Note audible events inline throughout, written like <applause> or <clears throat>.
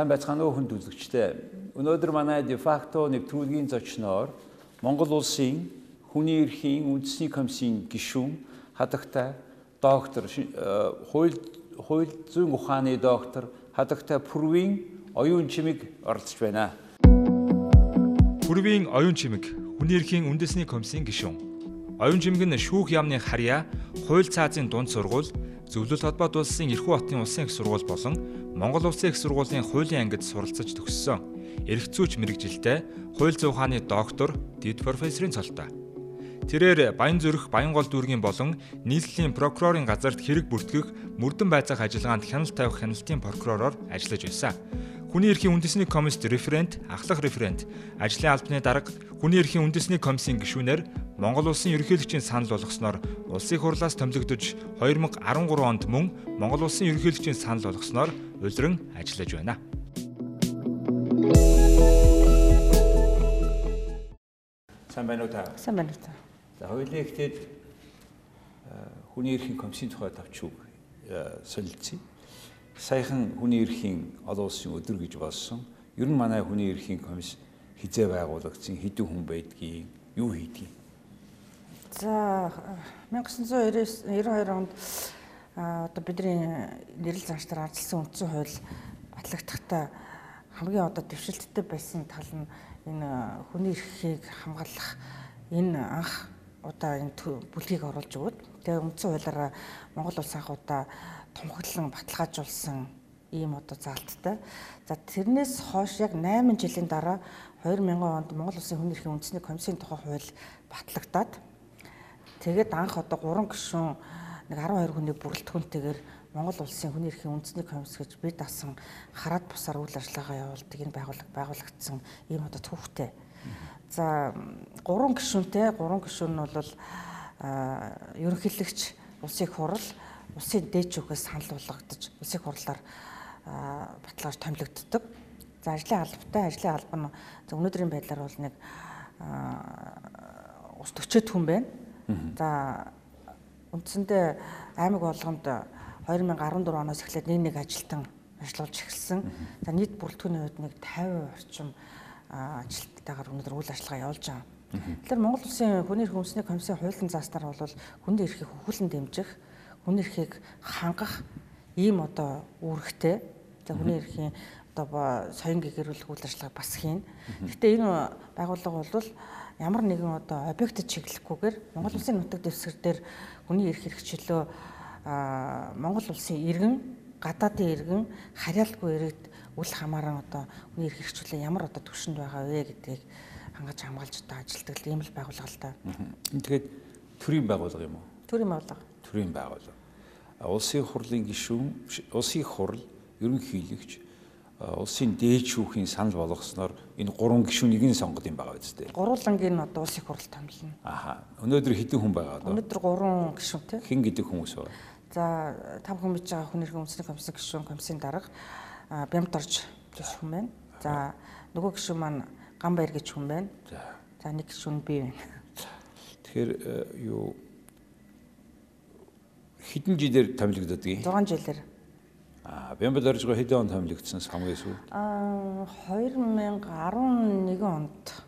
Сайн байцгаана уу хүнд үзэгчдээ. Өнөөдөр манай дефакто нэвтрүүлгийн зочноор Монгол улсын хүний эрхийн үндэсний комиссийн гишүүн хадагтай доктор э, хууль хууль зүйн ухааны доктор хадагтай Пүрвийн оюун чимэг оролцож байна. Пүрвийн оюун чимэг хүний эрхийн үндэсний комиссийн гишүүн. Оюун чимэг нь шүүх яамны харьяа, хууль цаазын дунд сургууль, зөвлөлт холбоот улсын Эрхүү хотын улсын их сургууль болон Монгол улсын их сургуулийн хуулийн ангид суралцаж төгссөн. Эрх зүйч мэрэгжилтэй хууль зүйн ухааны доктор, дэд профессорын цолтой. Тэрээр Баян зүрх Баянгол дүүргийн болон нийслэлийн прокурорын газарт хэрэг бүртгэх мөрдөн байцаах ажиллагаанд хяналт тавих хяналтын прокуророор ажиллаж байсан. Хүний эрхийн үндэсний комист референт, ахлах референт, ажлын албаны дарга, Хүний эрхийн үндэсний комиссийн гишүүнээр Монгол улсын ерөнхийлөгчийн санал болгосноор улсын хурлаас томилогдож 2013 онд мөн Монгол улсын ерөнхийлөгчийн санал болгосноор улиран ажиллаж байна. Сайн байна уу та? Сайн байна уу та? За хоёулаа ихтэй хүний эрхийн комиссийн тухай тавч үг солилцъя саяхан хүний эрхийн олон улсын өдөр гэж болсон. Ер нь манай хүний эрхийн комисс хизээ байгуулагдсан хэдэн хүн байдгийг юу хийдгийг. За 1992 онд одоо бидний нэрэл занштар арчилсан үндсэн хууль батлагдахтаа хамгийн одоо дэвшилттэй байсан тал нь энэ хүний эрхийг хамгаалах энэ анх удаа энэ бүлгийг оруулж өгöd. Тэгээ үндсэн хуулиараа Монгол улс анх удаа тунхаглан баталгаажуулсан ийм одоо заалттай. За тэрнээс хойш яг 8 жилийн дараа 2000 онд Монгол Улсын хүний эрхийн үндэсний комиссийн тухай хууль батлагдаад тэгээд анх одоо 3 гишүүн нэг 12 хүний бүрэлдэхүүнтэйгээр Монгол Улсын хүний эрхийн үндэсний комисс гэж бид асан хараад бусаар үйл ажиллагаа явуулдаг энэ байгууллага байгуулагдсан ийм одоо төвхтэй. За 3 гишүүнтэй 3 гишүүн нь бол ерөнхийлөгч улсын хурал улсын дээд шүүхээс санал болгогдож улсын хурлаар баталгаар томилогддог. За ажлын албатай ажлын алба нь өнөөдрийн байдлаар бол нэг ус 40 хүн байна. За үндсэндээ аймаг болгонд 2014 оноос эхлээд нэг нэг ажилтан ажиллаж эхэлсэн. За нийт бүрэлдэхүүний хувьд нэг 50 орчим ажилттайгаар өнөөдөр үйл ажиллагаа явуулж байгаа. Тэгэхээр Монгол Улсын хүний эрх үндэсний комиссийн хуулийн зааснаар бол хүний эрхийг хөвгөлн дэмжих хүний эрхийг хангах ийм одоо үүрэгтэй. За хүний эрхийн одоо соён гэгэрүүлэх үйл ажиллагаа бас хийн. Гэхдээ энэ байгууллага бол ямар нэгэн одоо объектэд чиглэхгүйгээр Монгол улсын нутаг дэвсгэр дээр хүний эрх хэрэгчлөө Монгол улсын иргэн гадаадын иргэн харьяалгүй иргэд үл хамааран одоо хүний эрх хэрэгчлээ ямар одоо төвшөнд байгаа вэ гэдгийг хангаж хамгаалж одоо ажилтдаг ийм л байгууллага л та. Тэгэхээр төрийн байгууллага юм уу? Төрийн байгууллага төрийн байгууллага. Улсын хурлын гишүүн, улсын хурл, ерөнхийлөгч, улсын дээд шүүхийн санал болгосноор энэ гурван гишүүнийг нь сонгох юм байгаа биз дээ. Гуруулангийн одоо улсын хурл томилно. Аха. Өнөөдөр хэдэн хүн байгаа одоо? Өнөөдөр гурван гишүүнтэй. Хэн гэдэг хүмүүс байна? За тав хүн бич байгаа хүн эрхэн үндэсний комиссын гишүүн комиссын дарга Бямторж гэж хүн байна. За нөгөө гишүүн маань Ганбаяр гэж хүн байна. За. За нэг гишүүн би байна. Тэгэхээр юу хэдэн жилээр томилогдодгийг? 6 жилээр. Аа, Бямбал оржгоо хэдэн онд томилогдсон хамгийн сүүл? Аа, 2011 онд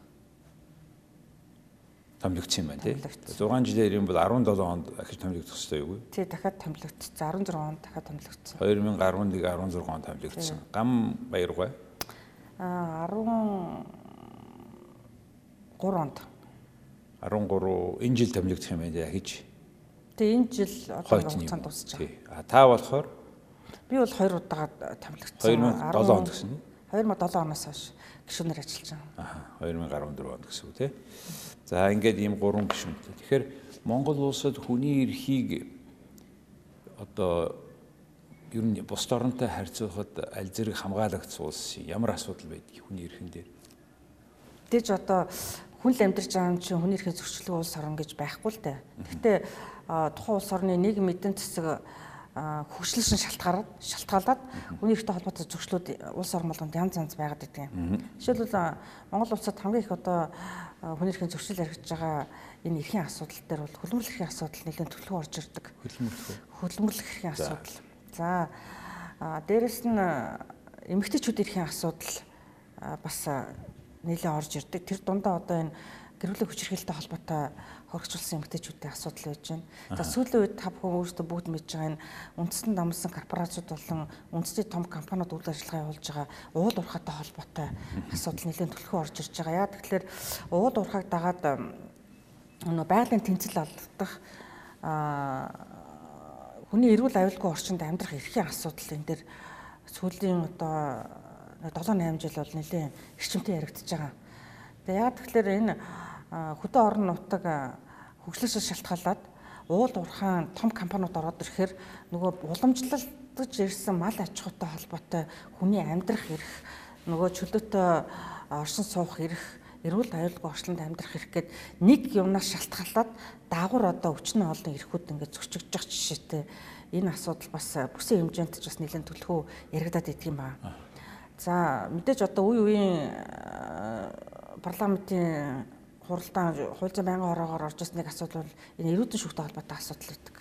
томилогдсон юм байна тий. 6 жилээр юм бол 17 онд ахиж томилогдох хэрэгтэй юу? Тий, дахиад томилогдсон. 16 онд дахиад томилогдсон. 2011 16 онд томилогдсон. Гам баяргай. Аа, 13 онд. 13 энэ жил томилогдох юм байна гэж Тэгээ энэ жил одоо хугацаанд дуусч байгаа. А та болохоор би бол 2 удаа томилогдсон. 2007 онд гэсэн. 2007 оноос хойш гишүүнээр ажиллаж байгаа. Аа 2014 онд гэсэн үг тий. За ингээд ийм гурван гишүүнтэй. Тэгэхээр Монгол улсад хүний эрхийг одоо ер нь бус орнтой харьцуулахад аль зэрэг хамгаалагдсан улс ямар асуудал байдгийг хүний эрхэн дээр. Тэгж одоо хүн л амьдарч байгаа юм чинь хүний эрхийн зөрчлөө улс орн гэж байхгүй л дээ. Гэхдээ тухайн улс орны нэг мэдэн цэцэг хөгжлөсөн шалтгаараад шалтгаалаад хүний эрхтэй холбоотой зөрчлүүд улс орн болгонд янз янз байгаад байдаг юм. Жишээлбэл Монгол улсад хамгийн их одоо хүний эрхийн зөрчил яригдж байгаа энэ эрхийн асуудал дээр бол хөлбөмбөл эрхийн асуудал нэлээд төлөв орж ирдэг. Хөлбөмбөл хөлбөмбөл эрхийн асуудал. За дээрэс нь эмэгтэйчүүд эрхийн асуудал бас нэлээд орж ирдэг. Тэр дундаа одоо энэ гэрүүлэг хүчирхээлтэй холбоотой хоригчлсан эмэгтэйчүүдийн асуудал байж байна. За сүүлийн үед та бүхэн өөрсдөө бүгд мэдж байгаа энэ үндэстэн дамсан корпорацууд болон үндэсний том компаниуд үйл ажиллагаа явуулж байгаа уул уурхайтай холбоотой асуудал нэлээд төлхөө орж ирж байгаа. Яа тэгэхээр уул уурхайг дагаад нөө байгалийн тэнцэл алдах хүний эрүүл аюулгүй орчинд амьдрах эрхийн асуудал энэ дэр сүүлийн одоо 7 8 жил бол нэлээд эрчимтэй яригдчихэж байгаа. Тэгээ яа тэгэхээр энэ хөдөө орон нутаг хөгжлөөс шалтгаалаад уул уурхаан том компаниуд ороод ирэхээр нөгөө уламжлалтж ирсэн мал аж ахуйтай холбоотой хүний амьдрах эрх нөгөө чөлөөтэй оршин суух эрх эрүүл аюулгүй орчлонд амьдрах эрх гээд нэг юмнаас шалтгаалаад даагуур одоо өчнө олон эрхүүд ингээд зөрчигдөж байгаа жишээтэй энэ асуудал бас бүсийн хэмжээнд ч бас нэлээд төлхөө яригадаад идэг юм байна. За мэдээж одоо үе үеийн парламентын хуралдаан хууль байнгын хороогоор орж ирсэн нэг асуудал бол энэ эрүүдэн шүүхтэй холбоотой асуудал байдаг.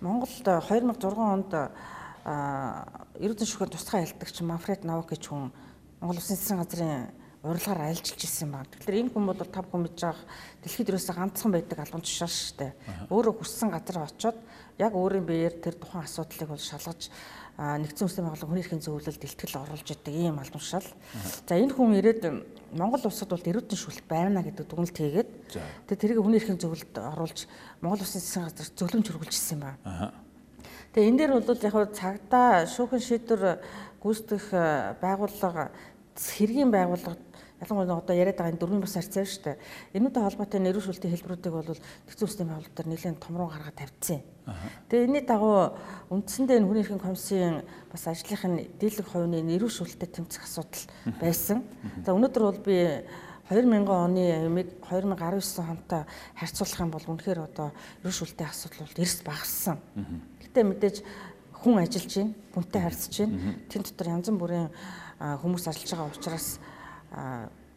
Монголд 2006 онд эрүүдэн шүүхийн тусгай ялдагч Манфред Навок гэж хүн Монгол Улсын засгийн газрын урилгаар айлжилж ирсэн байна. Тэгэхээр энэ хүмүүс бол тав хүн мэдж байгаа дэлхийд ерөөсөө ганцхан байдаг албан тушаал шүү дээ. Өөрөө хүссэн газар очиод яг өөрийн биеэр тэр тухайн асуудлыг бол шалгаж нэгдсэн үндэсний байгууллага хүний эрхийн зөвлөлд илтгэл оруулж идэг ийм албан тушаал. За энэ хүн ирээд Монгол улсад бол эрүүдэн шүүлт байна гэдэг дүгнэлт хийгээд тэгээ тэрийг хүний эрхийн зөвлөлд оруулж Монгол улсын засгийн газар зөвлөмж хөргүүлчихсэн юм байна. Тэгээ энэ дээр бол яг цагдаа шүүхэн шийдвэр гүйцэтгэх байгууллага хэргийн байгууллага ялангуяа одоо яриад байгаа энэ дөрвөн бас харьцаа шүү дээ. Энүүтэй холбоотой нэрвэн шүлтийн хэлбэрүүдийг бол Тэцүү улсын байгууллагууд нэлээд томруу гаргаад тавьчихсан. Тэгээ энэний дагуу үндсэндээ энэ хүний эрхийн комиссийн бас ажлынхын дийлэг хувийн нэрвэн шүлтэд тэмцэх асуудал байсан. За өнөөдөр бол би 2000 оны ямиг 2019 онтой харьцуулах юм бол үнэхээр одоо нэрвэн шүлтийн асуудал бол эрс багассан. Гэтэ мэдээж хүн ажиллаж байна, хүнтэй харьцаж байна. Тэн дотор янз бүрийн хүмүүс ажиллаж байгаа учраас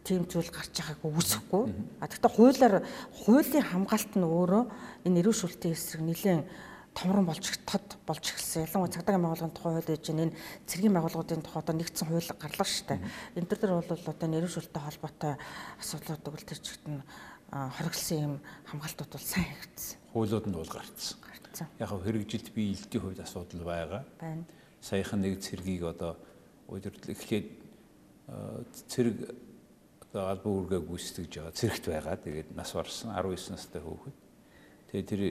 тийм зүйл гарч байгааг үүсэхгүй. А гэхдээ хуулиар хуулийн хамгаалт нь өөрөө энэ эрүүл шүүлтийн эсрэг нэлээд томрон болж тод болж эхэлсэн. Ялангуяа цагдаагийн байгууллагын тухай хууль гэж энэ цэргийн байгууллагуудын тухай одоо нэгдсэн хууль гарлаа шүү дээ. Төр дээр бол одоо нэрвэн шүлтэй холбоотой асуудлуудыг л тэр чигт нь хориглосон юм хамгаалтууд бол сайн хийгдсэн. Хуулиуд нь бол гарцсан. Гарцсан. Яг хэрэгжилт бие илтийн хувьд асуудал байгаа. Байна. Саяхан нэг цэргийг одоо удирдал эхлээд цэрэг албан үүргээ гүйцэтгэж байгаа цэрэгт байгаа. Тэгээд нас барсан 19 настай хүүхэд. Тэгээд тэр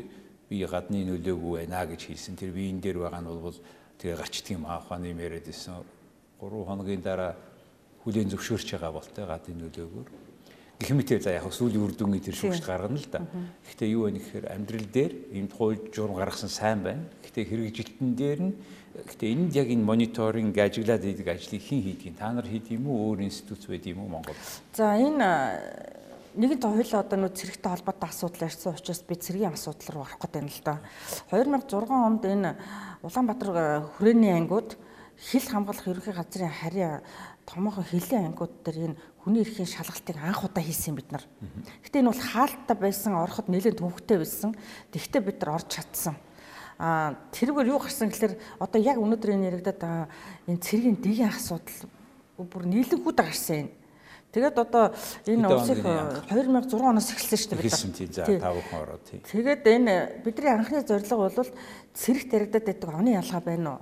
би гадны нөлөөгүй байна гэж хэлсэн. Тэр биеийн дээр байгаа нь бол тэгээ гарчдаг юм ааханы юм яриад исэн. 3 хоногийн дараа хүлээн зөвшөөрч байгаа болтой гадны нөлөөгөөр. Гэх мэт за яг сүүлийн үр дүнгийн тэр шүүгч гаргана л да. Гэхдээ юу вэ гэхээр амьдрал дээр ийм хууль журам гаргасан сайн байна. Гэхдээ хэрэгжилтэн дээр нь Гэтэ энд яг энэ мониторинг ажиглаад идэг ажлыг хэн хийдэг? Та нар хийд юм уу? Өөр институт байд юм уу Монгол? За энэ нэгэн хоёул одоо нөө цэрэгтэй холбоотой асуудал ярьсан учраас би цэргийн асуудал руу орох гэдэг юм л да. 2006 онд энэ Улаанбаатар хүрээний ангиуд хил хамгаалах ерөнхий газрын харьяа томоохон хилийн ангиуд дээр энэ хүний эрхийн шалгалтыг анх удаа хийсэн бид нар. Гэтэ энэ бол хаалттай байсан ороход нэлээд төвөгтэй байсан. Тэгтээ бид нар орж чадсан. А тэргээр юу гарсан гэхээр одоо яг өнөөдөр энэ яригадаад байгаа энэ цэргийн дэгийн асуудал бүр нийлэнхүүд гарсан юм. Тэгээд одоо энэ улсыг 2006 оноос эхэлсэн шүү дээ бид. Хэлсэн тийм за тав хүн ороод тийм. Тэгээд энэ бидний анхны зорилго бол цэрэгт яригадаад байдаг оны ялгаа байна уу?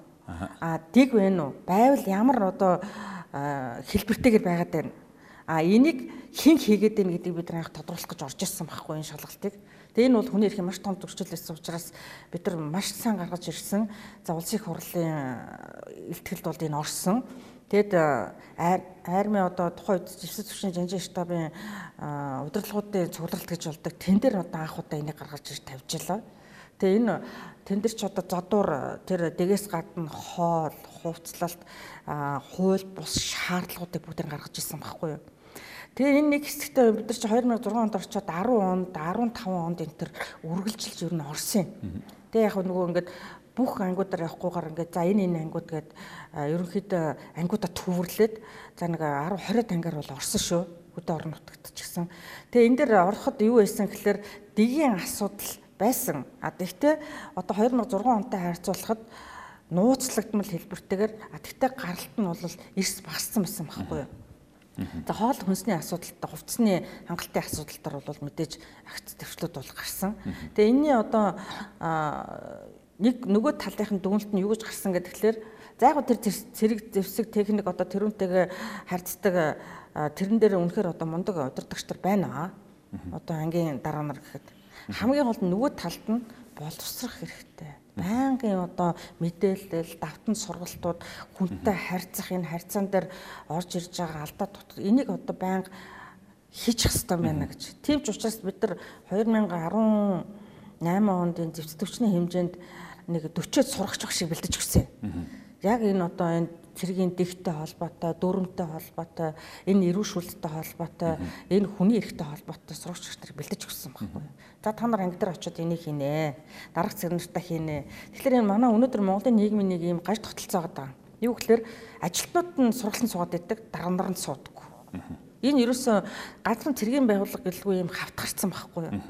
А дэг байна уу? Байвал ямар одоо хэлбэртэйгээр байгаад байна? А энийг хэн хийгээд байна гэдгийг бид анх тодруулах гэж орж ирсэн байхгүй энэ шалгалтыг. Тэгээ энэ бол хүний эрхийн маш том зөрчил байсан учраас бид нар маш сайн гаргаж ирсэн. За улсын хурлын э, илтгэлд бол энэ орсон. Тэгэд э, арми одоо тухайн үед жилсэд төвшин жанжин штабын э, удирдлагуудын цугларалт гэж болдог. Тэн дээр одоо анх удаа энийг гаргаж ирж тавьжлаа. Тэгээ энэ тэн дээр ч одоо зодуур тэр дэгээс гадна хоол, хувцлалт, хууль бус шаардлагуудыг бүгдийг гаргаж ирсэн байхгүй юу? Тэгээ энэ нэг хэсэгтээ бид нар чи 2006 онд орчоод 10 онд 15 онд энэ төр үргэлжилж ер нь орсон юм. Тэгээ яг нөгөө ингээд бүх ангиудаар явахгүйгээр ингээд за энэ энэ ангиуд гээд ерөнхийдөө ангиудаа төвөрлээд за нэг 10 20 тангаар бол орсон шүү. Хөдөө орон гэсэн. Тэгээ энэ дээр ороход юу байсан гэхээр дэгийн асуудал байсан. А тэгтээ одоо 2006 онтой харьцуулахад нууцлагдмал хэлбэртэйгээр а тэгтээ гаралт нь бол эрс багассан байсан байхгүй юу. За хоол хүнсний асуудалтай хувцсны хангалттай асуудал төр бол мэдээж агц төвчлүүд бол гарсан. Тэгээ энэний одоо нэг нөгөө талынхын дүгнэлт нь юу гэж гарсан гэхээр за яг тэр цэрэг зэвсэг техник одоо тэрүүнтэйгээ харьцдаг тэрэн дээр үнэхээр одоо мундаг удирдагч нар байна. Одоо ангийн дараа нар гэхэд хамгийн гол нь нөгөө талд нь боловсрох хэрэгтэй. Байнгын одоо мэдээлэл, давтан сургалтууд хүнтэй харьцах энэ харьцаан дээр орж ирж байгаа алдаа дотор энийг одоо байнга хийчих хэрэгтэй байна гэж. Тийм ч учраас бид нар 2018 онд энэ зэвсэг төвчний хэмжээнд нэг 40-од сурагч шиг бэлдэж өгсөн. Яг энэ одоо энэ цэргийн дэгтэй холбоотой, дөрөмтэй холбоотой, энэ эрүүшүүлэлттэй холбоотой, энэ хүний эрхтэй холбоотой сурагч нар бэлдэж өгсөн байхгүй. За та нар анги дээр очиод энийг хийнэ. Дараг цэгнэртэ хийнэ. Тэгэхээр энэ манай өнөөдөр Монголын нийгмийн нэг юм гаж тогтолцоо байгаа. Юу гэхээр ажилтнууд нь сургалтын суугаад идэг, дарга нар нь суудаг. Энэ ерөөсөө газрын цэргийн байгууллага гэлгүй юм хавтгарцсан байхгүй юу.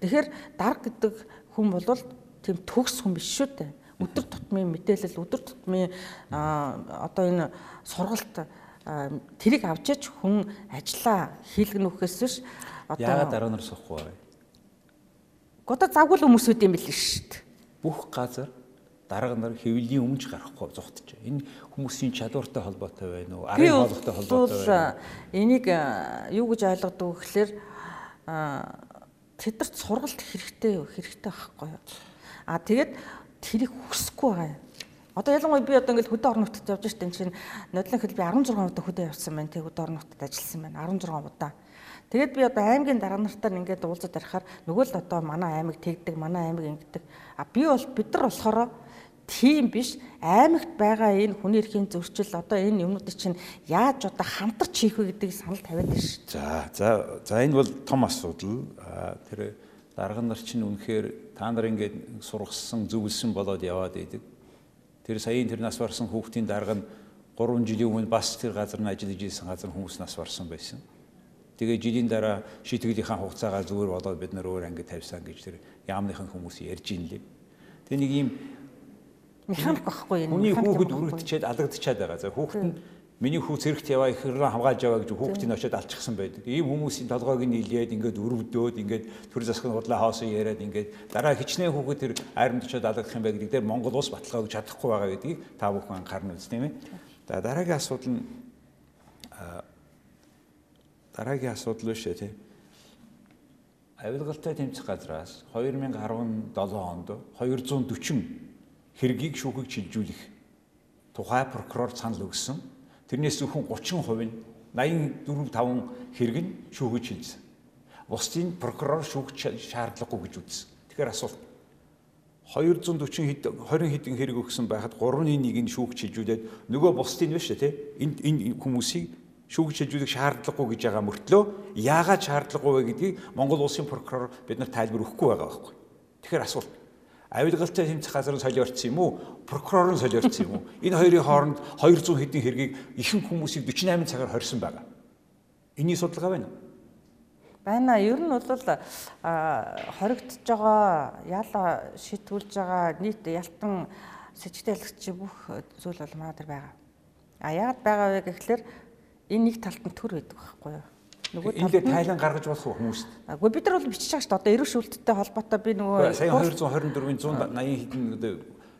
Тэгэхээр дарга гэдэг хүн бол тийм төгс хүн биш шүү дээ. Өдөр тутмын мэдээлэл, өдөр тутмын одоо энэ сургалт тэрийг авч яж хүн ажиллаа хийлгэнөхөөс биш одоо яагаад дараа нар сухгүй вэ? Одоо завгүй л хүмүүс үт юм бэл шүү дээ. Бүх газар дарга нар хэвлийн өмж гарахгүй зугтж. Энэ хүмүүсийн чадвартай холбоотой байна уу? Арын хоолойтой холбоотой байна? Энийг юу гэж ойлгодог вэ гэхээр тэдэрт сургалт хэрэгтэй хэрэгтэй байхгүй юу? А тэгээд тэрийг хүсэхгүй байгаа юм. Одоо ялангуяа би одоо ингээд хөдөө орон нутгад явж штэ энэ чинь нодлон хэл би 16 удаа хөдөө явсан байна. Тэг хөдөө орон нутгад ажилласан байна. 16 удаа. Тэгээд би одоо аймгийн дарга нартай ингээд уулзаад ярихаар нөгөө л одоо манай аймаг тэгдэг, манай аймаг ингэдэг. А би бол бид нар болохоор тийм биш аймагт байгаа энэ хүний эрхийн зөрчил одоо энэ юмнуудыг чинь яаж одоо хамтарч хийх вэ гэдгийг санал тавиад байна шүү. За за за энэ бол том асуудал. Тэр дарга нар чинь үнэхээр та нар ингээд сургасан зөвлөсөн болоод яваад идэг. Тэр саяын тэр нас барсан хүүхдийн дарга нь 3 жилийн өмнө бас тэр газар нь ажиллаж ирсэн газар хүмүүс нас барсан байсан. Тэгээ жилийн дараа шийтгэлийнхаа хугацаагаа зүгээр болоод бид нар өөр ангид тавьсан гэж тэр яамныхын хүмүүс ярьж ин лээ. Тэгээ нэг юм механик байхгүй юм. Хүний хүүхэд өрөвдчихэд алгадчихад байгаа. За хүүхэд нь Миний хүү зэрэгт яваа их хэрэг хамгаалж яваа гэж хүүхдийн очиод алчихсан байдаг. Ийм хүмүүсийн толгойг нь илээд ингээд өрөвдөөд ингээд төр засгийн худлаа хоосон яриад ингээд дараа хичнээн хүүхэд тэр айрамд очиод алгах юм байна гэдэг дээр Монгол улс баталгаа өгч чадахгүй байгаа гэдгийг та бүхэн анхаарна үст тийм ээ. За дараагийн асуудал нь дараагийн асуудал биш тийм. Авилгалтай тэмцэх газраас 2017 онд 240 хэргийг шүүхийг шилжүүлэх тухай прокурор санал өгсөн Тэрнээс зөвхөн 30% нь 84 5 хэрэг нь шүүгэж шилжсэн. Бусдын прокурор шүүгч шаардлагагүй гэж үзсэн. Тэгэхээр асуулт 240 хэд 20 хэдэн хэрэг өгсөн байхад 3-ны 1-ийг шүүгч шилжүүлээд нөгөө бусдын биш үү те энэ хүмүүсийг шүүгч шилжүүлэх шаардлагагүй гэж байгаа мөртлөө яагаад шаардлагагүй вэ гэдгийг Монгол улсын прокурор бид нар тайлбар өгөхгүй байгаа байхгүй. Тэгэхээр асуулт авилгалтай тэмцэх газар нь солиорцсон юм уу? Прокурор нь солиорцсон юм уу? Энэ хоёрын хооронд 200 хэдэн хэргийг ихэнх хүмүүсийг 48 цагаар хорьсон байгаа. Эний судалгаа байна уу? Байна. Ер нь бол хоригдож байгаа, яла шитгүүлж байгаа нийт ялтан сэжигтэлэгч бүх зүйл бол манай дээр байгаа. А яагаад байгаа вэ гэхэлэр энэ нэг талд нь төр байдаг байхгүй юу? Нөгөө нь тайлан гаргаж болох хүмүүст. Гэхдээ бид нар бол бичиж байгаа шүү дээ. Одоо эрүү шүүлттэй холбоотой би нөгөө сая 224-ийн 180 хэдэн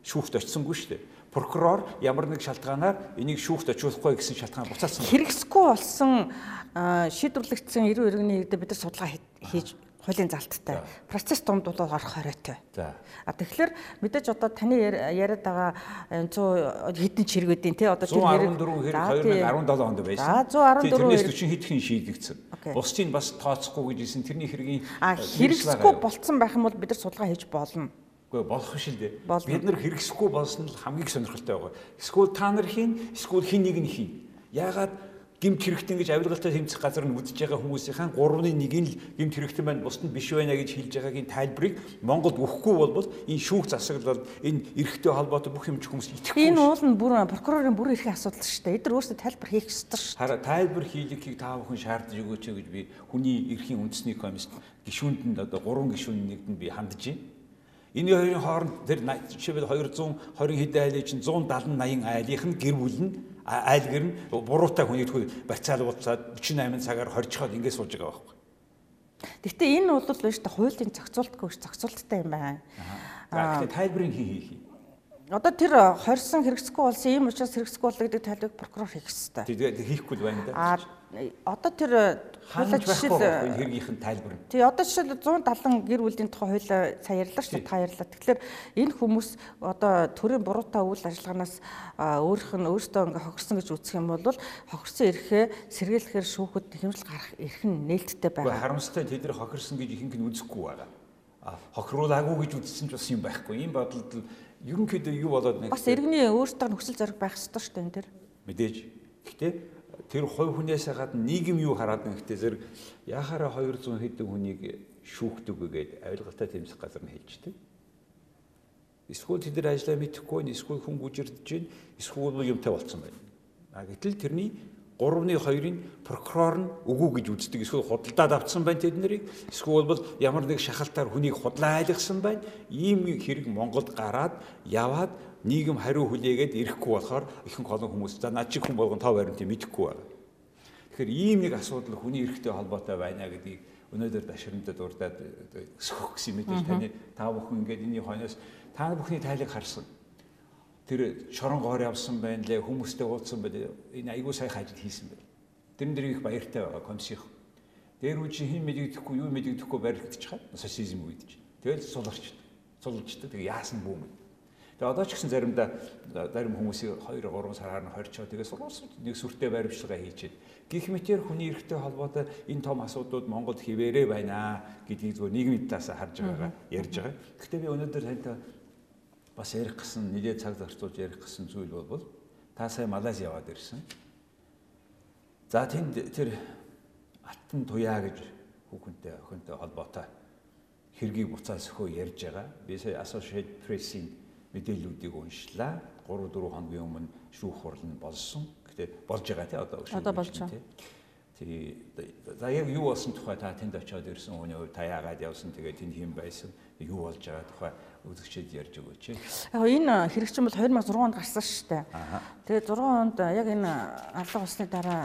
шүүхт очисонгүй шүү дээ. Прокурор ямар нэг шалтгаанаар энийг шүүхт очиулахгүй гэсэн шалтгаан буцаасан. Хэрэгсгүй болсон шийдвэрлэгдсэн эрүү иргэний хэдэ бид нар судалгаа хийж хуулийн залттай. Процесс дунд бол орох хориотой. За. А тэгэхээр мэдээж одоо таны яриад байгаа 100 хэдэн чиргүүдийн тий одоо тэр хэрэг 114 хэрэг 2017 онд байсан. За 114 тэрнээс 40 хэдхэн шийдэгдсэн. Бусдыг бас тооцохгүй гэжсэн тэрний хэргийн А хэрэгсэхгүй болцсон байх юм бол бид нар судалгаа хийж болно. Үгүй болох биш л дээ. Бид нар хэрэгсэхгүй болсон л хамгийн сонирхолтой байгаа. Эсвэл та нар хийн, эсвэл хин нэг нь хийн. Яагаад гимт хэрэгтэн гэж авилгалтай тэмцэх газар нь үзэж байгаа хүмүүсийн 3-ны 1-ийг л гимт хэрэгтэн байна бусдад биш байна гэж хэлж байгаагийн тайлбарыг Монголд өгөхгүй болбол энэ шүүх засаглал энэ эрхтэй холбоотой бүх юм ч хүмүүс итгэхгүй. Энэ уул нь бүр прокурорын бүр эрхийн асуудал шүү дээ. Эдгээр өөрсдөө тайлбар хийх ёстой шүү. Хараа тайлбар хийлгэхийг та бүхэн шаардж өгөөч гэж би хүний эрхийн үндэсний комисс гишүүнд нь одоо 3 гишүүний нэгд нь би хандж байна. Энэ хоёрын хооронд тэр жишээлбэл 220 хэдэн айлын чинь 170 80 айлынх нь гэр бүл нь айл гэр нь буруутай хүний тхүү бацаал ууцаад 48 цагаар хоржиход ингэ сууж байгаа байхгүй. Гэхдээ энэ бол биш та хуулийн зохицуултгүй зохицуулттай юм байна. Аа гэхдээ тайлбарыг хий хий. Одоо тэр хорьсон хэрэгсэхгүй болсон ийм учраас хэрэгсэхгүй боллоо гэдэг тайлбарыг прокурор хийх хэрэгтэй. Тэгээд хийхгүй байна да. Аа одоо тэр хуулиа жишээл энэ хэргийнхэн тайлбар. Тий одоо жишээл 170 гэр бүлийн тухай хуулиа сая ярьлаа шүү дээ та ярьлаа. Тэгэхээр энэ хүмүүс одоо төрийн буруутай үйл ажиллагаанаас өөрөх нь өөртөө ингээ хохирсон гэж үзэх юм бол хохирсон эрхээ сэргийлэхээр шүүхэд хэмжил гарах эрх нь нээлттэй байгаа. Харамсалтай тэд нар хохирсон гэж ихэнх нь үзэхгүй байгаа. Хохируулаагүй гэж үзсэн ч бас юм байхгүй. Ийм бодлол ерөнхийдөө юу болоод нэг бас иргэний өөртөө нөхцөл зориг байх ёстой шүү дээ энэ төр. Мэдээж. Гэхдээ тэр хувь хүнээс гадна нийгэм юу хараад байна гэхдээ зэрэг яхаараа 200 хэдэн хүнийг шүүхдэг гээд авилгалтай тэмцэх газар нь хэлждэг. Эсвэл тэд нар ажиллаа мэдэхгүй, эсвэл хүн гүжирдэж эсвэл юмтай болцсон байна. А гэтэл тэрний 3-ны 2-ын прокурор нь үгүй гэж үздэг. Эсвэл худалдаад авцсан байна тэд нарыг. Эсвэл бол ямар нэг шахалтаар хүнийг худлаа айлгсан байна. Ийм хэрэг Монголд гараад яваад нийгэм хариу хүлээгээд ирэхгүй болохоор ихэнх олон хүмүүс за над чиг хүн болгон тав баримтыг мэдэхгүй байна. Тэгэхээр ийм нэг асуудал хүний эрхтэй холбоотой байна гэдгийг өнөөдөр дашрамдад дурдаад сөхөх гэсэн мэдээж таны та бүхэн ингээд энэний хойноос та бүхний тайлыг харсан тэр шорон гоор явсан байна лээ хүмүүстэй уулзсан байна энэ айгүй сайхан ажил хийсэн байна. Тэрэн дээр их баяртай байгаа комиссийн дээр үе чи хэн мэдэгдэхгүй юу мэдэгдэхгүй барилгдчих хаа социализм үед чи тэгэл суларч сулждаг тэгээ яасан бүүм Тэгээ одоо ч гэсэн заримдаа зарим хүмүүсийг 2 3 сараар нь хорчоо тэгээ сургууль нэг сүртэй баримтчилгаа хийчихэд гих мэтэр хүний эрхтэй холбоотой энэ том асуудлууд Монголд хിവэрэ байна гэдгийг зөв нийгмийн талаас харж байгаагаа ярьж байгаа. Гэхдээ би өнөөдөр тантай бас ярих гэсэн нэлээд цаг зарцуулж ярих гэсэн зүйл бол та сая Малайз яваад ирсэн. За тэнд тэр Алтан туяа гэж хүүхэнтэй охинтой холбоотой хэргийг буцаас өхөө ярьж байгаа. Би сая Associated Press-ийн мэдээллүүдийг уншлаа. 3 4 хоногийн өмнө шүүх хурал нь болсон. Гэтэ болж байгаа тий одоо одоо болж байгаа. Тэгээ за яг юу болсон тухай та тэнд очиод ирсэн хүний хувьд та яагаад явсан тэгээ тэнд хэм байсан юу болж байгаа тухай үзэгчэд ярьж өгөөч. Яг энэ хэрэгчин бол 2006 онд гарсан шүү дээ. Тэгээ 6 онд яг энэ алга болсны дараа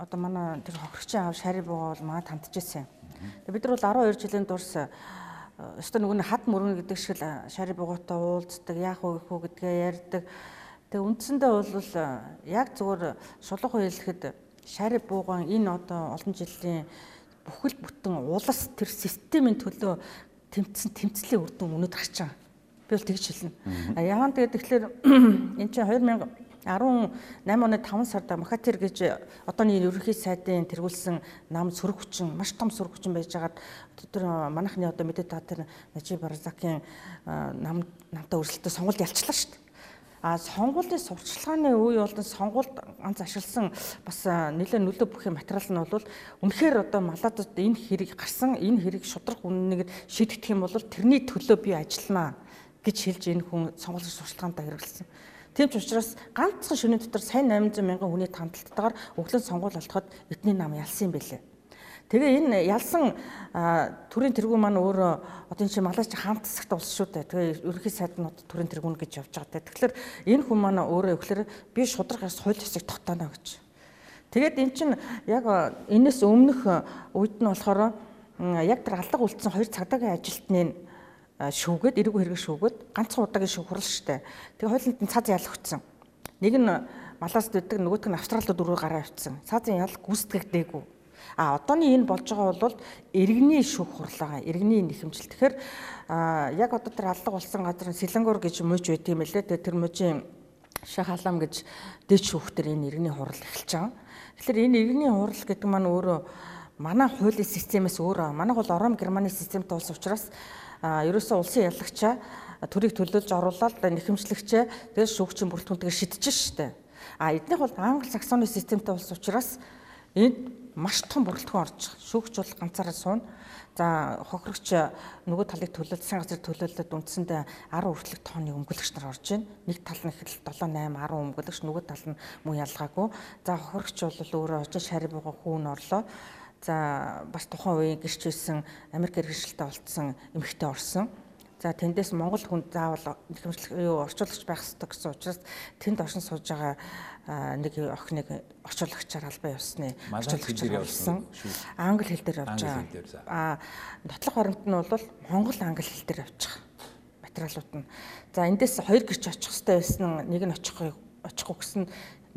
одоо манай тэр хохирчин аав шари буугаа бол манад хандчихсан. Тэгээ бид нар бол 12 жилийн турс өстө нөгөө хад мөрөн гэдэг шиг л шари буугаатай уулздаг, яах вэ гэх үү гэдгээ ярьдаг. Тэгээ үндсэндээ бол яг зүгээр шулуухан хэлэхэд шари буугаан энэ одоо олон жилийн бүхэл бүтэн улас тэр системийн төлөө тэмцсэн тэмцлийн үр дүн өнөд гарч байгаа. Би бол тэгж хэлнэ. Яагаад тэгээд тэгэхээр <clears throat> энэ чинь 2018 оны 5 сард Махатер гэж одооний ерөнхий сайдын тэргүүлсэн нам сөрөг хүчин маш том сөрөг хүчин байжгаад тэр манайхны одоо мэдээ та тэр Нажиб Барзакийн нам намтай өрсөлдөд сонгуульд ялчлаа шүү дээ. А сонгуулийн сурталчилгааны үе болон сонгуульд ганц ашигласан бас нэлээд нөлөө бүхий материал нь бол үнэхээр одоо малаадад энэ хэрэг гарсан энэ хэрэг шудрах үннийг шийдэх юм бол тэрний төлөө би ажиллана гэж хэлж энэ хүн сонгуулийн сурталчилгаанд хэрэгэлсэн. Тийм ч учраас ганцхан шөнийн дотор сайн 800 мянган хүний тандалтайгаар өглөө сонгуул олдоход эдний нам ялсан юм байлээ. Тэгээ энэ ялсан төрийн тэргүүн маань өөрөө одоо энэ чинь Малайз хаант засагт улс шүү дээ. Тэгээ ерөнхий сайд нь төрийн тэргүүн гэж явж байгаа. Тэгэхээр энэ хүн маань өөрөө ихлээр би шударгаас хууль ёсыг тогтооно гэж. Тэгээд эн чинь яг энэс өмнөх үед нь болохоор яг тэр алга үлдсэн хоёр цагдаагийн ажилтны шүүгээд эргүү хэрэг шүүгээд ганцхан удаагийн шүүх хурал штэ. Тэгээ хуулинд нь цааз ял өгцөн. Нэг нь Малайзд байдаг нөгөөх нь Австралид дөрөв гараа авцсан. Цаазын ял гүйцэтгэгдээгүй А одооний энэ болж байгаа бол иргэний шүүх хурлаа, иргэний нэхэмжил. Тэгэхээр яг одоо тэр алга болсон газар Сэлэнгур гэж мууж байт юм лээ. Тэгээ тэр мужийн шах халам гэж дэд шүүхтэр энэ иргэний хурал эхэлж байгаа. Тэгэхээр энэ иргэний хурал гэдэг маань өөрөө манай хуулийн системээс өөр. Манайх бол Ором Германы системтэй улс учраас ерөөсөө улсын ялагчаа төрийг төлөөлж оруулаад нэхэмжлэгчээ тэгээд шүүгчийн бүрэлдэхүүнтэйг шидэж штэ. А эднийх бол англи саксоны системтэй улс учраас энд маш том бүрэлдэхүүн орж шүүгч бол ганцаараа суuna. За хохирогч нөгөө талыг төлөөлөл засгийн газар төлөөлөлд үндсэндээ 10 хүртэлх тооны өмгөлөгч нар орж байна. Нэг тал нь ихэл 7 8 10 өмгөлөгч нөгөө тал нь мөн ялгаагүй. За хохирогч бол өөрөө очиж шари бууга хүүн орлоо. За бас тухайн үеийн гэрч байсан Америк иргэншилтэй болцсон эмэгтэй орсон. За тэндээс Монгол хүн заавал нэхэмжлэх юу орчуулагч байх ёстой гэсэн учраас тэнд оршин сууж байгаа нэг охиныг орчуулагчаар албан ёсны орчуулагчаар явуулсан. Англи хэл дээр явж байгаа. Аа нотлох баримт нь бол Монгол англи хэл дээр байгаа. Материалууд нь. За эндээс хоёр гэрч очих хэрэгтэй байсан нэг нь очихгүй очихгүй гэсэн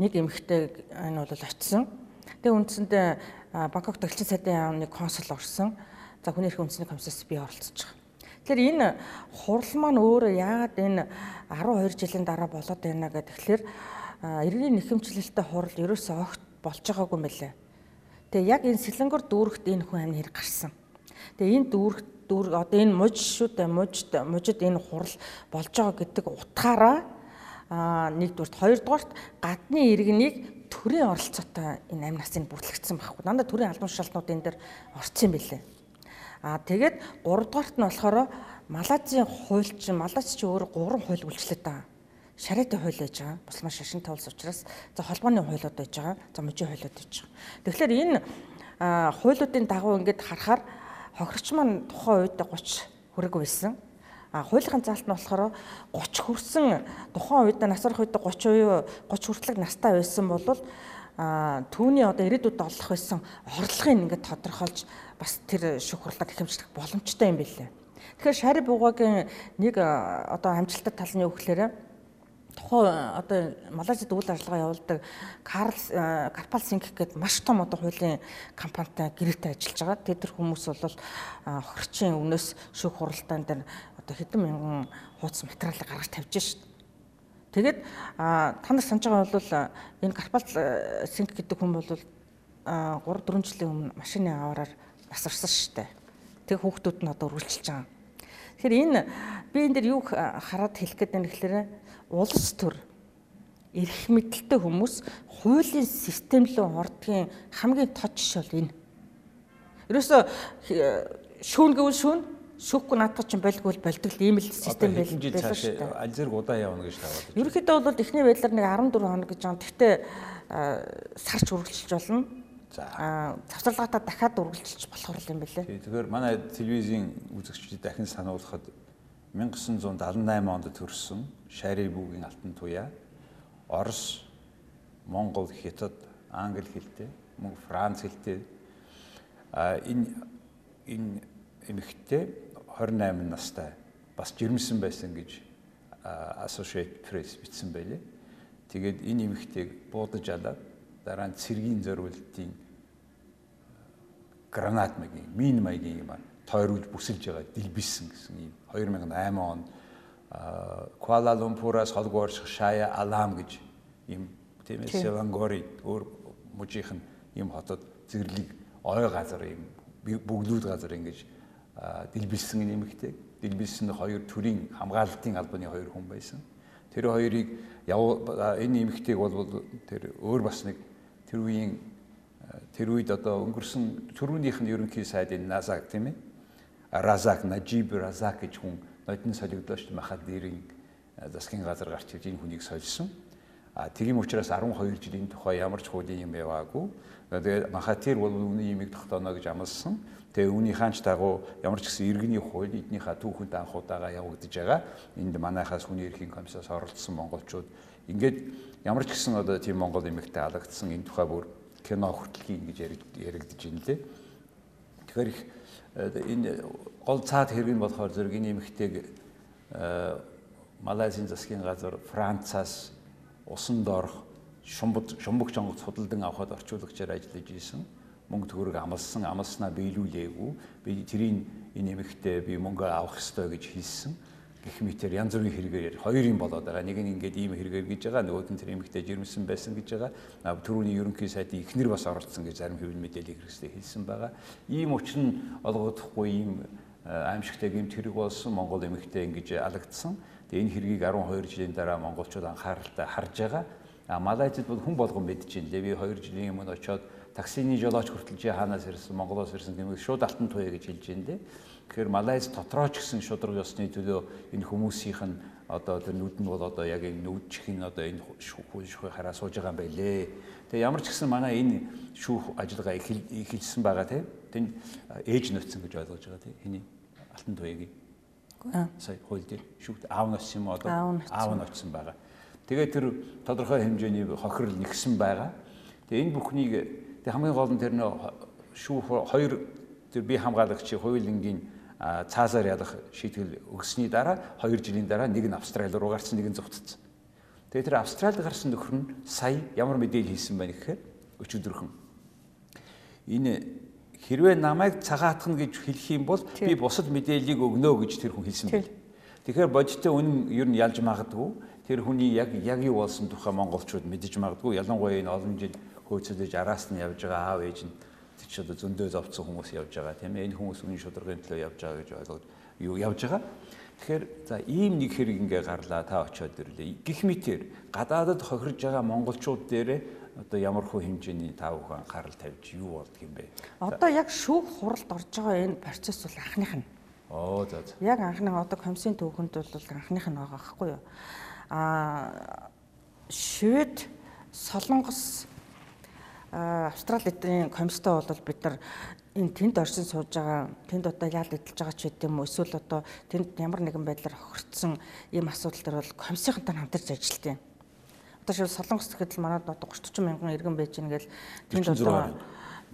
нэг эмэгтэй энэ бол очисон. Тэгээ үндсэндээ Бангкок төгөлчин сайдын яамны консул орсон. За хүний эрхийн үндэсний комиссаас би оролцож байгаа. Тэгэхээр энэ хурал маань өөрөө яагаад энэ 12 жилийн дараа болоод байна гэхээр эргийн нэхэмжлэлтэй хурал ерөөсөө огт болж байгаагүй байна. Тэгээ яг энэ сэлэнгөр дүүрэгт энэ хүн амны хэрэг гарсан. Тэгээ энэ дүүрэг дүүрэг одоо энэ муж шүү дээ мужид мужид энэ хурал болж байгаа гэдэг утгаараа а нэгдүгürt хоёрдугаарт гадны иргэнийг төрийн оролцоотой энэ амь насыг бүртлэгдсэн байхгүй. Дандаа төрийн албан тушаалтнууд энэ дэр орцсон билээ. Аа тэгээд 3 дугаарт нь болохоор Малазийн хууль чинь Малаз чи өөр 3 хууль үйлчлээд байгаа. Шариатын хууль байж байгаа. Бус маш шашин тавлс учраас за холбооны хуулиуд байж байгаа. За мужийн хуулиуд байж байгаа. Тэгэхээр энэ хуулиудын дагуу ингээд харахаар хохирч маань тухайн үед 30 хүрэг байсан. А хуулийн заалт нь болохоор 30 хүрсэн тухайн үед насрах үед 30 буюу 30 хүртэлх настай байсан бол а түүний одоо ирээдүйд олох байсан орлогыг ингээд тодорхойлж бас тэр шүүх хурлаа гэхэмжлэх боломжтой юм билээ. Тэгэхээр шари бугагийн нэг одоо амжилттай тал нь юу гэхээр тухайн одоо Малайзид үйл ажиллагаа явуулдаг Карл Карпал Синг гэдэг маш том одоо хуулийн компанитай гэрээтэй ажиллаж байгаа. Тэд нар хүмүүс бол хохирчийн өмнөөс шүүх хуралдаан дээр одоо хэдэн мянган хуудас материалыг гаргаж тавьж шít. Тэгээд та нар санаж байгаа бол энэ Карпал Синг гэдэг хүн бол 3 4 жилийн өмнө машины аваараар насарсан шүү дээ. Тэг хүүхдүүд нь одоо үргэлжилж байгаа. Тэгэхээр энэ би энэ дэр юу хараад хэлэх гээд байна гэхээр улс төр эрх мэдэлтэй хүмүүс хуулийн систем рүү ордгийн хамгийн тод жишээ бол энэ. Ерөөсө шүүн гэвэл шүүн шүүхгүй наадах чинь байлгүй болдог л ийм л систем байл байсан шүү дээ. Аль зэрэг удаа явна гэж таваад. Ерөнхийдөө бол эхний байдлаар нэг 14 хоног гэж байгаа. Гэхдээ сарч үргэлжилж болно За завсарлагатаа дахиад үргэлжилж болох юм билээ. Тэгэхээр манай телевизийн үзэгчдийг дахин сануулхад 1978 онд төрсэн Шари бүгийн алтан туяа Орос, Монгол, Хятад, Англи хэлтэй, мөн Франц хэлтэй а энэ энэ эмэгтэй 28 настай бас жирэмсэн байсан гэж Associated Press бичсэн байлээ. Тэгээд энэ эмэгтэйг буудаж алаад дараа нь цэргийн зориултын гранат маягийн, мин маягийн юм тойруулж бүсэлж байгаа дэлбисэн гэсэн ийм 2008 онд Куала Лумпураас холгоорч Шая Алам гэж ийм тийм ээ Селангори өөр мужийнх нь ийм хотод зэрлэг ой газар ийм бөглүүд газар ингэж дэлбэлсэн нэмэгтэй. Дэлбэлсэн хоёр төрийн хамгаалалтын албаны хоёр хүн байсан. Тэр хоёрыг энэ нэмэгтэйг бол тэр өөр бас нэг тэр үеийн тэр үед одоо өнгөрсөн төрүүнийх нь ерөнхий сайдын Назак тийм ээ Разак Нажиб Разак гэж хүн нодны солигдооч Махадирийн засгийн газар гарч ирж энэ хүнийг сольсон. А тийм учраас 12 жилийн тухай ямар ч хуулийн юм яваагүй. Тэгээд Махатир бол үүний имийг тогтооно гэж амласан. Тэгээ үүний хаанч дагуу ямар ч гэсэн иргэний хууль эднийхээ түүхэнд анхудаага явагдаж байгаа. Энд манайхаас хүний эрхийн комиссаас оролцсон монголчууд ингээд ямар ч гэсэн одоо тийм монгол эмэгтэй алагдсан энэ тухай бүр кино хүртэл хийн гэж яригдж байна лээ. Тэгэхээр их э, энэ гол цаад хэрэг нь болохоор зэрэг энэ эмэгтэйг э, Малайзийн засгийн газар Францаас усан доорх шумбаг шумбаг жонгоц судалдан авахд орчуулагчаар ажиллаж исэн. Мөнгө төгрөг амлсан, амлснаа биелүүлээгүй. Би тэрийн энэ эмэгтэй би мөнгө авах ёстой гэж хэлсэн гэх мэтэр янз бүрийн хэрэгээр хоёр юм болоод байгаа. Нэг нь ингээд ийм хэрэгээр гэж байгаа, нөгөөд нь тэр эмэгтэй жирэмсэн байсан гэж байгаа. Төрөүний ерөнхий сайдын ихнэр бас оролцсон гэж зарим хэвлэл мэдээлэл хэрэгсдээ хэлсэн байгаа. Ийм учир нь олгогдохгүй ийм аимшигтай гэмт хэрэг болсон Монгол эмэгтэй ингэж алагдсан. Тэгээ энэ хэргийг 12 жилийн дараа монголчууд анхааралтай харж байгаа. А Малайзид бол хүн болгон мэдж байна. Би 2 жилийн өмнө очиод таксины жолооч хүртэл чи хаанаас ирсэн, Монголоос ирсэн гэмээр шууд алтан туяа гэж хэлж байна дээ. Тэгэхээр Малайз дотроо ч гэсэн шудраг ёсны төлөө энэ хүмүүсийнх нь одоо тэр нүд нь бол одоо яг энэ нүдчих нь одоо энэ шүүх шүүх хараа сууж байгаа юм байлээ. Тэгээ ямар ч гэсэн манай энэ шүүх ажиллагаа эхэлсэн байгаа тийм. Тэнд ээж нөтсөн гэж ойлгож байгаа тийм. Хэний алтан туяагийн. Сая хууль дээр шүүгт аав очсон юм одоо Аав очсон байгаа. Тэгээд тэр тодорхой хэмжээний хохирол нэгсэн байгаа. Тэгээд энэ бүхнийг тэг хамгийн гол нь тэр нөө шүүх хоёр тэр бие хамгаалагчийн хуулингийн а, цаазаар ядах шийтгэл өгсөний дараа 2 жилийн дараа нэг нь Австрали руу гарсан нэг нь зугтцсан. Тэгээд тэр Австралид гарсан нөхөр нь сая ямар мэдээлэл хийсэн байна гэхээр өчигдөрхөн энэ хэрвээ намайг цагаатгах гэж хэлэх юм бол би бусад мэдээллийг өгнө гэж тэр хүн хэлсэн байна. Тэгэхээр бодиттой үнэн ер нь ялж магадгүй. Тэр хүний яг яг юу болсон тухай монголчууд мэдэж магадгүй. Ялангуяа энэ олон жил хөөцөлж араас нь явж байгаа аав ээж нь чи одоо зөндөө зовцсон хүмүүс явж байгаа тийм ээ. Энэ хүмүүс үнэн шударгын төлөө явж байгаа гэж ойлгоод юу явж байгаа. Тэгэхээр за ийм нэг хэрэг ингээ гарлаа та очиод ирлээ. Гэх мэтэр гадаадад хохирж байгаа монголчууд дээрээ одоо ямар хөө хэмжээний тав ухаан анхаарал тавьж юу болдг юм бэ? Одоо яг шүүх хуралд орж байгаа энэ процесс бол анхных нь. Оо за за. Яг анхны одоо комиссийн төвхөнд бол анхных нь байгаа байхгүй юу? Аа Швед, Солонгос, аа Австралийн комисстой бол бид нар энэ тэнд оршин сууж байгаа тэнд одоо ял эдэлж байгаа ч гэдэм юм уу эсвэл одоо тэнд ямар нэгэн байдлаар хохирцсон ийм асуудал төр бол комиссийнхантай хамтарч юм. Одоо шил Солонгос гэхэд л манад одоо 30 40 мянган иргэн байж гэнэ гэл тэнд 46 одоо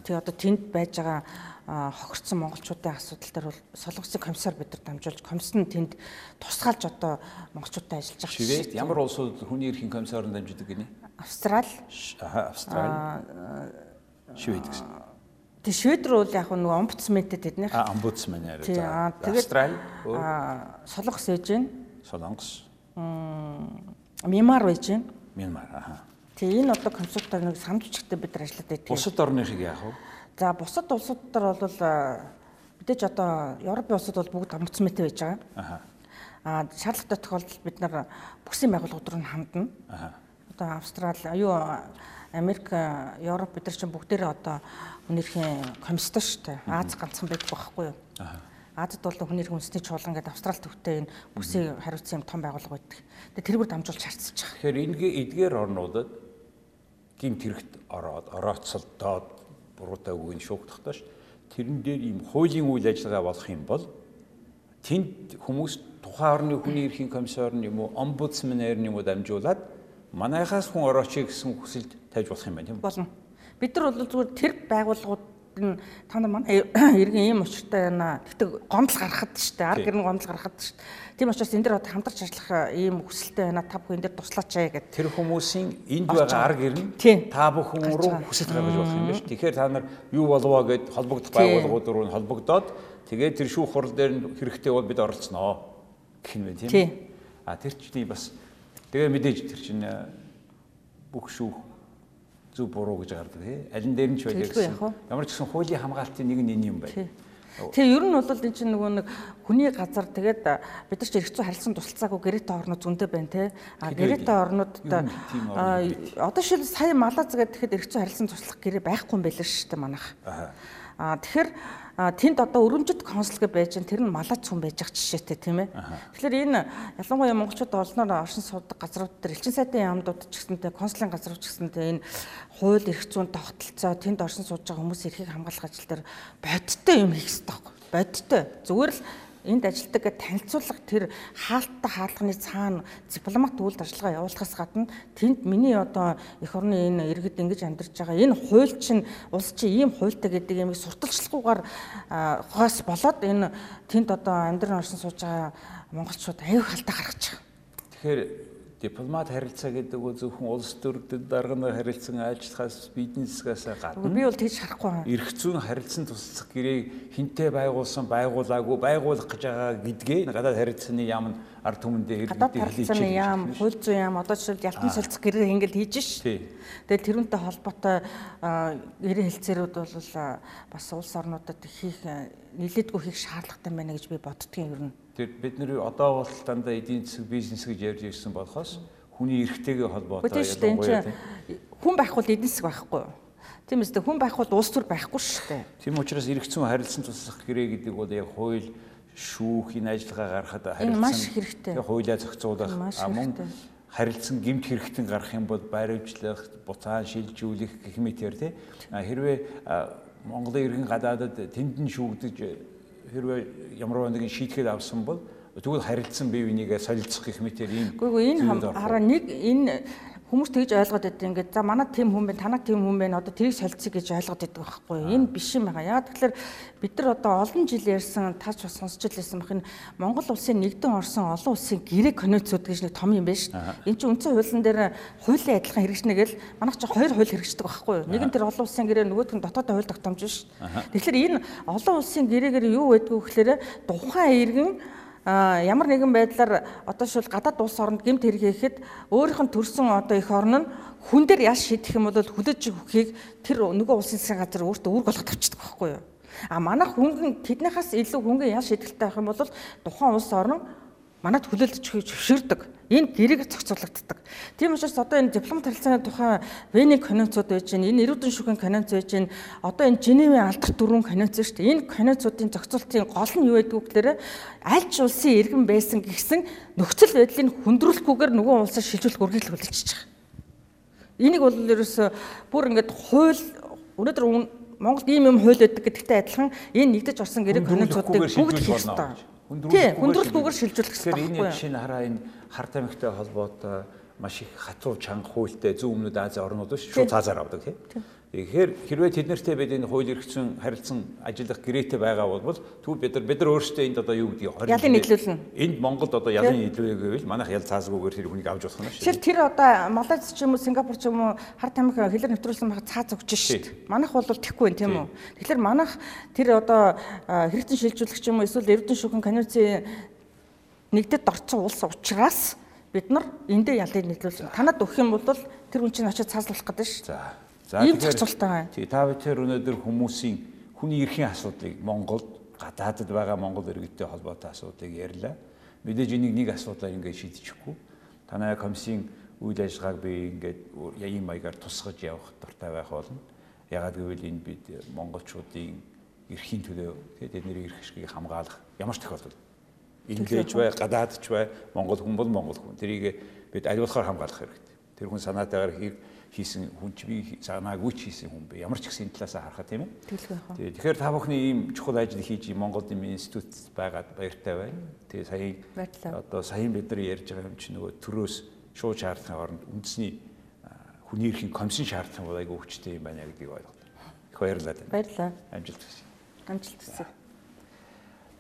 тий одоо тэнд байж байгаа а, хохирцсон монголчуудын асуудал дээр бол Солонгосын комиссар бид нар дамжуулж комисс нь тэнд тусгаалж одоо монголчуудтай ажиллаж байгаа. Швед ямар улсууд хүний эрхийн комиссард дамждаг гинэ? Австрали Аха Австрали. Швед гэсэн. Тэг Швед рүү бол яг нөгөө омбудсментэй тэднийх А омбудсмен яриа. Тий, аа, За тэгээд- Австрали, өөр а Солонгос ээж гэн Солонгос, Мямар байж гэн. Мянмар. Аха. Тэг энэ одоо консультор нэг хүчтэй бид нар ажиллаад байдаг. Бусад орныхыг яах вэ? За бусад улсууд дээр бол а, мэдээж одоо Европын улсууд бол бүгд омбудсментэй байж байгаа. Аха. А шаардлагатай тохиолдолд бид нар бүсийн байгууллагууд руу нь хандна. Аха. Одоо Австрали, аюу Америк, Европ бид нар чинь бүгдээрээ одоо хүнэрхийн комисстой шүү дээ. Аз ганцхан байдаг байхгүй юу? Аха. Азад бол хүнэрхийн үндэсний чуулган гэдэг Австрали төвтэй энэ бүсийн хариуцсан юм том байгууллага байдаг. Тэгээ тэргээр дамжуулж харьцаж байгаа. Тэгэхээр энэгээ эдгээр орнуудад гинт хэрэгт ороод орооцолдоод буруутай үгийг шуугдахдаа ш тэрэн дээр ийм хуулийн үйл ажиллагаа болох юм бол тэнд хүмүүс тухайн орны хүний эрхийн комиссар нь юм уу омбудсманэр нь юм уу дамжуулаад манайхаас хүн орооч гэсэн хүсэлд тавьж болох юм байна тийм үү? болно. Бид нар бол зүгээр тэр байгууллагууд нь та нар манай иргэн ийм учиртай байна. Тэгтээ гомдол гаргахад шүү дээ. Ар гэрн гомдол гаргахад шүү дээ. Тийм учраас энэ дээр одоо хамтарч ажиллах ийм хүсэлтэй байна. Та бүхэн дээр туслаач ээ гэдэг. Тэр хүмүүсийн энд байгаа ар гэр нь Тий. та бүхэн байгаа. хүсэж гаргаж болох юм байна шүү. Тэгэхээр та нар юу болов гэд холбогдох байгууллагууд руу холбогдоод тэгээд тэр шүүх хурал дээр нь хэрэгтэй бол бид оролцсноо гэх юм байна тийм. Тий. А тэр чинь бас тэгээ мэдээж тэр чинь э, бүх шүүх зөв буруу гэж гардаг тий. Алин дээр нь ч Тэгэлгүй гэсэн. Ямар ч гэсэн хуулийн хамгаалтын нэг нь энэ юм байна. Тэгээ ер нь бол энэ чинь нөгөө нэг хүний газар тэгээд а, бид нар ч зүйн харилцан тусалцаагүй гэрээтэй орнууд зөндөө байна те. А тийм орнууд байт. одоо шил сая малаз гэдэг тэгэхэд зүйн харилцан туслах гэрээ байхгүй юм байл шүү дээ манайх. Аха. А тэгэхээр тэнд одоо өрөмжид консул гэж байж тэр нь малаз хүн байж байгаа жишээтэй тийм ээ. Тэгэхээр энэ ялангуяа монголчууд олноор оршин суудаг газрууд дээр элчин сайдын яамдууд ч гэсэнтэй консулын газрууд ч гэсэнтэй энэ хууль эрх зүйн тогтолцоо тэнд оршин сууж байгаа хүмүүсийн эрхийг хамгаалах ажил дээр бодиттой юм хийх хэрэгтэй байхгүй. Бодиттой. Зүгээр л энд ажилтдаг танилцуулга тэр хаалттай хаалганы цаана дипломат үйл ажиллагаа явуулахаас гадна тэнд миний одоо эх орны энэ иргэд ингэж амьдарч байгаа энэ хууль чинь улс чинь ийм хуультай гэдэг ямиг сурталчлахгүйгээр а, хаас болоод энэ тэнд одоо амьдран орсон сууж байгаа монголчууд аюу халтаа байгаа. Тэгэхээр дипломат харилцаа гэдэг нь зөвхөн улс төрөдөд дарга харилцан ажиллахаас бизнесгээс гадна Би бол тэгж харахгүй байна. эрх зүйн харилцан туслах гэрээг хинтээ байгуулсан байгуулаагүй байгуулах гэж байгаа гэдгээ гадаад харилцааны яам нь ард түмэндээ иргэдэд харилцааны яам, хууль зүйн яам одоо жишээл ялтан солилцох гэрээ ингээл хийж ш. Тэгэл тэрүүнтэй холбоотой гэрээ хэлцээрүүд бол бас улс орнуудад хийх нэлээдгүй хийх шаардлагатай байна гэж би боддгийн нь. Тэр бид нар одоо бол дандаа эдийн засаг бизнес гэж ярьж ирсэн болохоос хүний эрхтэйгээ холбоотой ялангуяа хүн байх бол эдийн засаг байхгүй юу? Тийм үстэй хүн байх бол улс төр байхгүй шүү дээ. тийм учраас зүйн харилцан туслах гэрээ гэдэг бол яг хууль шүүх энэ ажиллагаа гаргахад Энэ маш хэрэгтэй. хуулиа зохицуулах мөн харилцан гэмт хэрэгтэн гарах юм бол баримжлах, буцаан шилжүүлэх гэх мэтэр тий. Хэрвээ Монголын иргэн гадаадад тэнд нь шүүгдэж хэрвээ ямар нэгэн шийтгэл авсан бол Тэгвэл харилцсан бие бинийгээ солилцох гэх мэтэр ийм Үгүй энэ хараа нэг энэ Хүмүүс тэгж ойлгоод байдаг ингээд за манай тим хүн байна, танаа тим хүн байна. Одоо тэрийг солилцъё гэж ойлгоод байдаг байхгүй юу? Энэ биш юм байгаа. Яагаад тэгэхээр бид нар одоо олон жил ярьсан таач бас сонсч илсэн бах энэ Монгол улсын нэгдэн орсон олон улсын гэрээ конвенцууд гэж нэг том юм байна шүү дээ. Энэ чинь үндсэн хуулийн дээр хуулийн адилхан хэрэгжнэ гэл манайх чи хоёр хууль хэрэгждэг байхгүй юу? Нэг нь тэр олон улсын гэрээ нөгөөх нь дотоодын хууль тогтоомж шүү. Тэгэхээр энэ олон улсын гэрээгээр юу байдг вэ гэхээр тухайн иргэн ямар нэгэн байдлаар одоо шил гадаад улс оронд гэмт хэрэг хийхэд өөрийнх нь төрсэн одоо их орн нь хүн дээр яш шийдэх юм бол хүлээж өгөхийг тэр нөгөө улсын засгийн газар өөртөө үүрэг болгох тавьчихдаг байхгүй юу? А манайх хөнгөн тэднийхээс илүү хөнгөн яш шийдэлтэй байх юм бол тухайн улс орн манад хүлээлж зөвшөөрдөг. Энэ гэрэг зохицуулагддаг. Тийм учраас одоо энэ дипломат харилцааны тухай Вений конвенцууд байж гин, энэ эрүүдэн шүүхийн конвенц байж гин, одоо энэ Женевийн алдар дөрвөн конвенц шүү дээ. Энэ конвенцуудын зохицуултын гол нь юу байдг вэ гэхээр аль ч улсын иргэн байсан гэсэн нөхцөл байдлыг хүндрүүлэхгүйгээр нөгөө улсаа шилжүүлэх үргэлжлэл хүлээж байгаа. Энийг бол ерөөсө бүр ингээд хууль өнөөдөр Монголд ийм юм хууль байдаг гэдэгтэй адилхан энэ нэгдэж орсон гэрэг конвенцуудыг бүгд хийх ёстой хүндрэлгүйгээр шилжүүлэх хэрэгтэй. Тэгэхээр энэ шинэ хараа энэ хар тамхитай холбоотой маш их хатуу чанга хуультай зүүн өмнөд Азийн орнууд биш шууд цаазаар авдаг тийм. Тэгэхээр хэрвээ тэд нартэй бид энэ хууль эрхцэн харилцан ажиллах гэрээтэй байгаа бол түр бид нар бид нар өөрсдөө энд одоо юу гэдгийг 20 ялын нийлүүлнэ. Энд Монголд одоо ялын нийлүүлэх гэвэл манайх ял цаазгүйгээр тэр хүнийг авч болох нь шүү. Тэр одоо Малайз ч юм уу Сингапур ч юм уу хар тамхи хэлэр нэвтрүүлсэн байх цааз өгч шүү. Манайх бол тэхгүй юм тийм үү. Тэгэхээр манайх тэр одоо хэрэгцэн шилжүүлэх ч юм уу эсвэл эрдэнэ шүүхэн конвенцийн нэгдэд орцсон улс учраас бид нар эндээ ялыг нийлүүлсэн. Танад өгөх юм бол тэр хүн чинь очиж цаазлуулах гэдэг шүү. За. За ийм зохицуултаа байна. Тий, та бүхэн өнөөдөр хүмүүсийн хүний эрхийн асуудлыг Монголд гадаадд байгаа Монгол иргэдтэй холбоотой асуудлыг ярьлаа. Мэдээж энийг нэг асуудлаар ингээд шийдчихгүй. Танай комиссийн үйл ажиллагааг би ингээд ийм маягаар тусгаж явах дуртай байх болно. Ягаад гэвэл энэ бид монголчуудын эрхийн төлөө тэдний эрх ашгийг хамгаалах ямар ч тохиолдолд инглиж бай, гадаадч бай, монгол хүн бол монгол хүн. Тэрийг бид болохоор хамгаалах хэрэгтэй. Тэр хүн санаатаагаар хэрэг хийсэн хүн ч би санаагүй ч хийсэн хүн бэ. Ямар ч гэсэн талаасаа харахад тийм ээ. Тэгээ тэгэхээр та бүхний ийм чухал ажил хийж Монголд ийм институт байгаад баяртай байна. Тэгээ сая одоо сая бид нар ярьж байгаа юм чи нөгөө төрөөс шууд шаардлагын оронд үндэсний хүний эрхийн комиссын шаардлага айгүй хүчтэй юм байна гэдгийг ойлгоо. Их баярлалаа. Баярлалаа. Амжилт хүсье. Амжилт хүсье.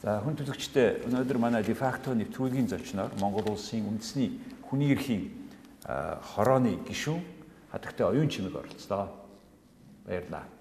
За хүн төлөгчтэй өнөөдөр манай дефакто нэвтрүүлгийн зочноор Монгол улсын үндэсний хүний эрхийн хорооны гишүүн хатагтай оюун чимэг оролцлоо. Баярлалаа.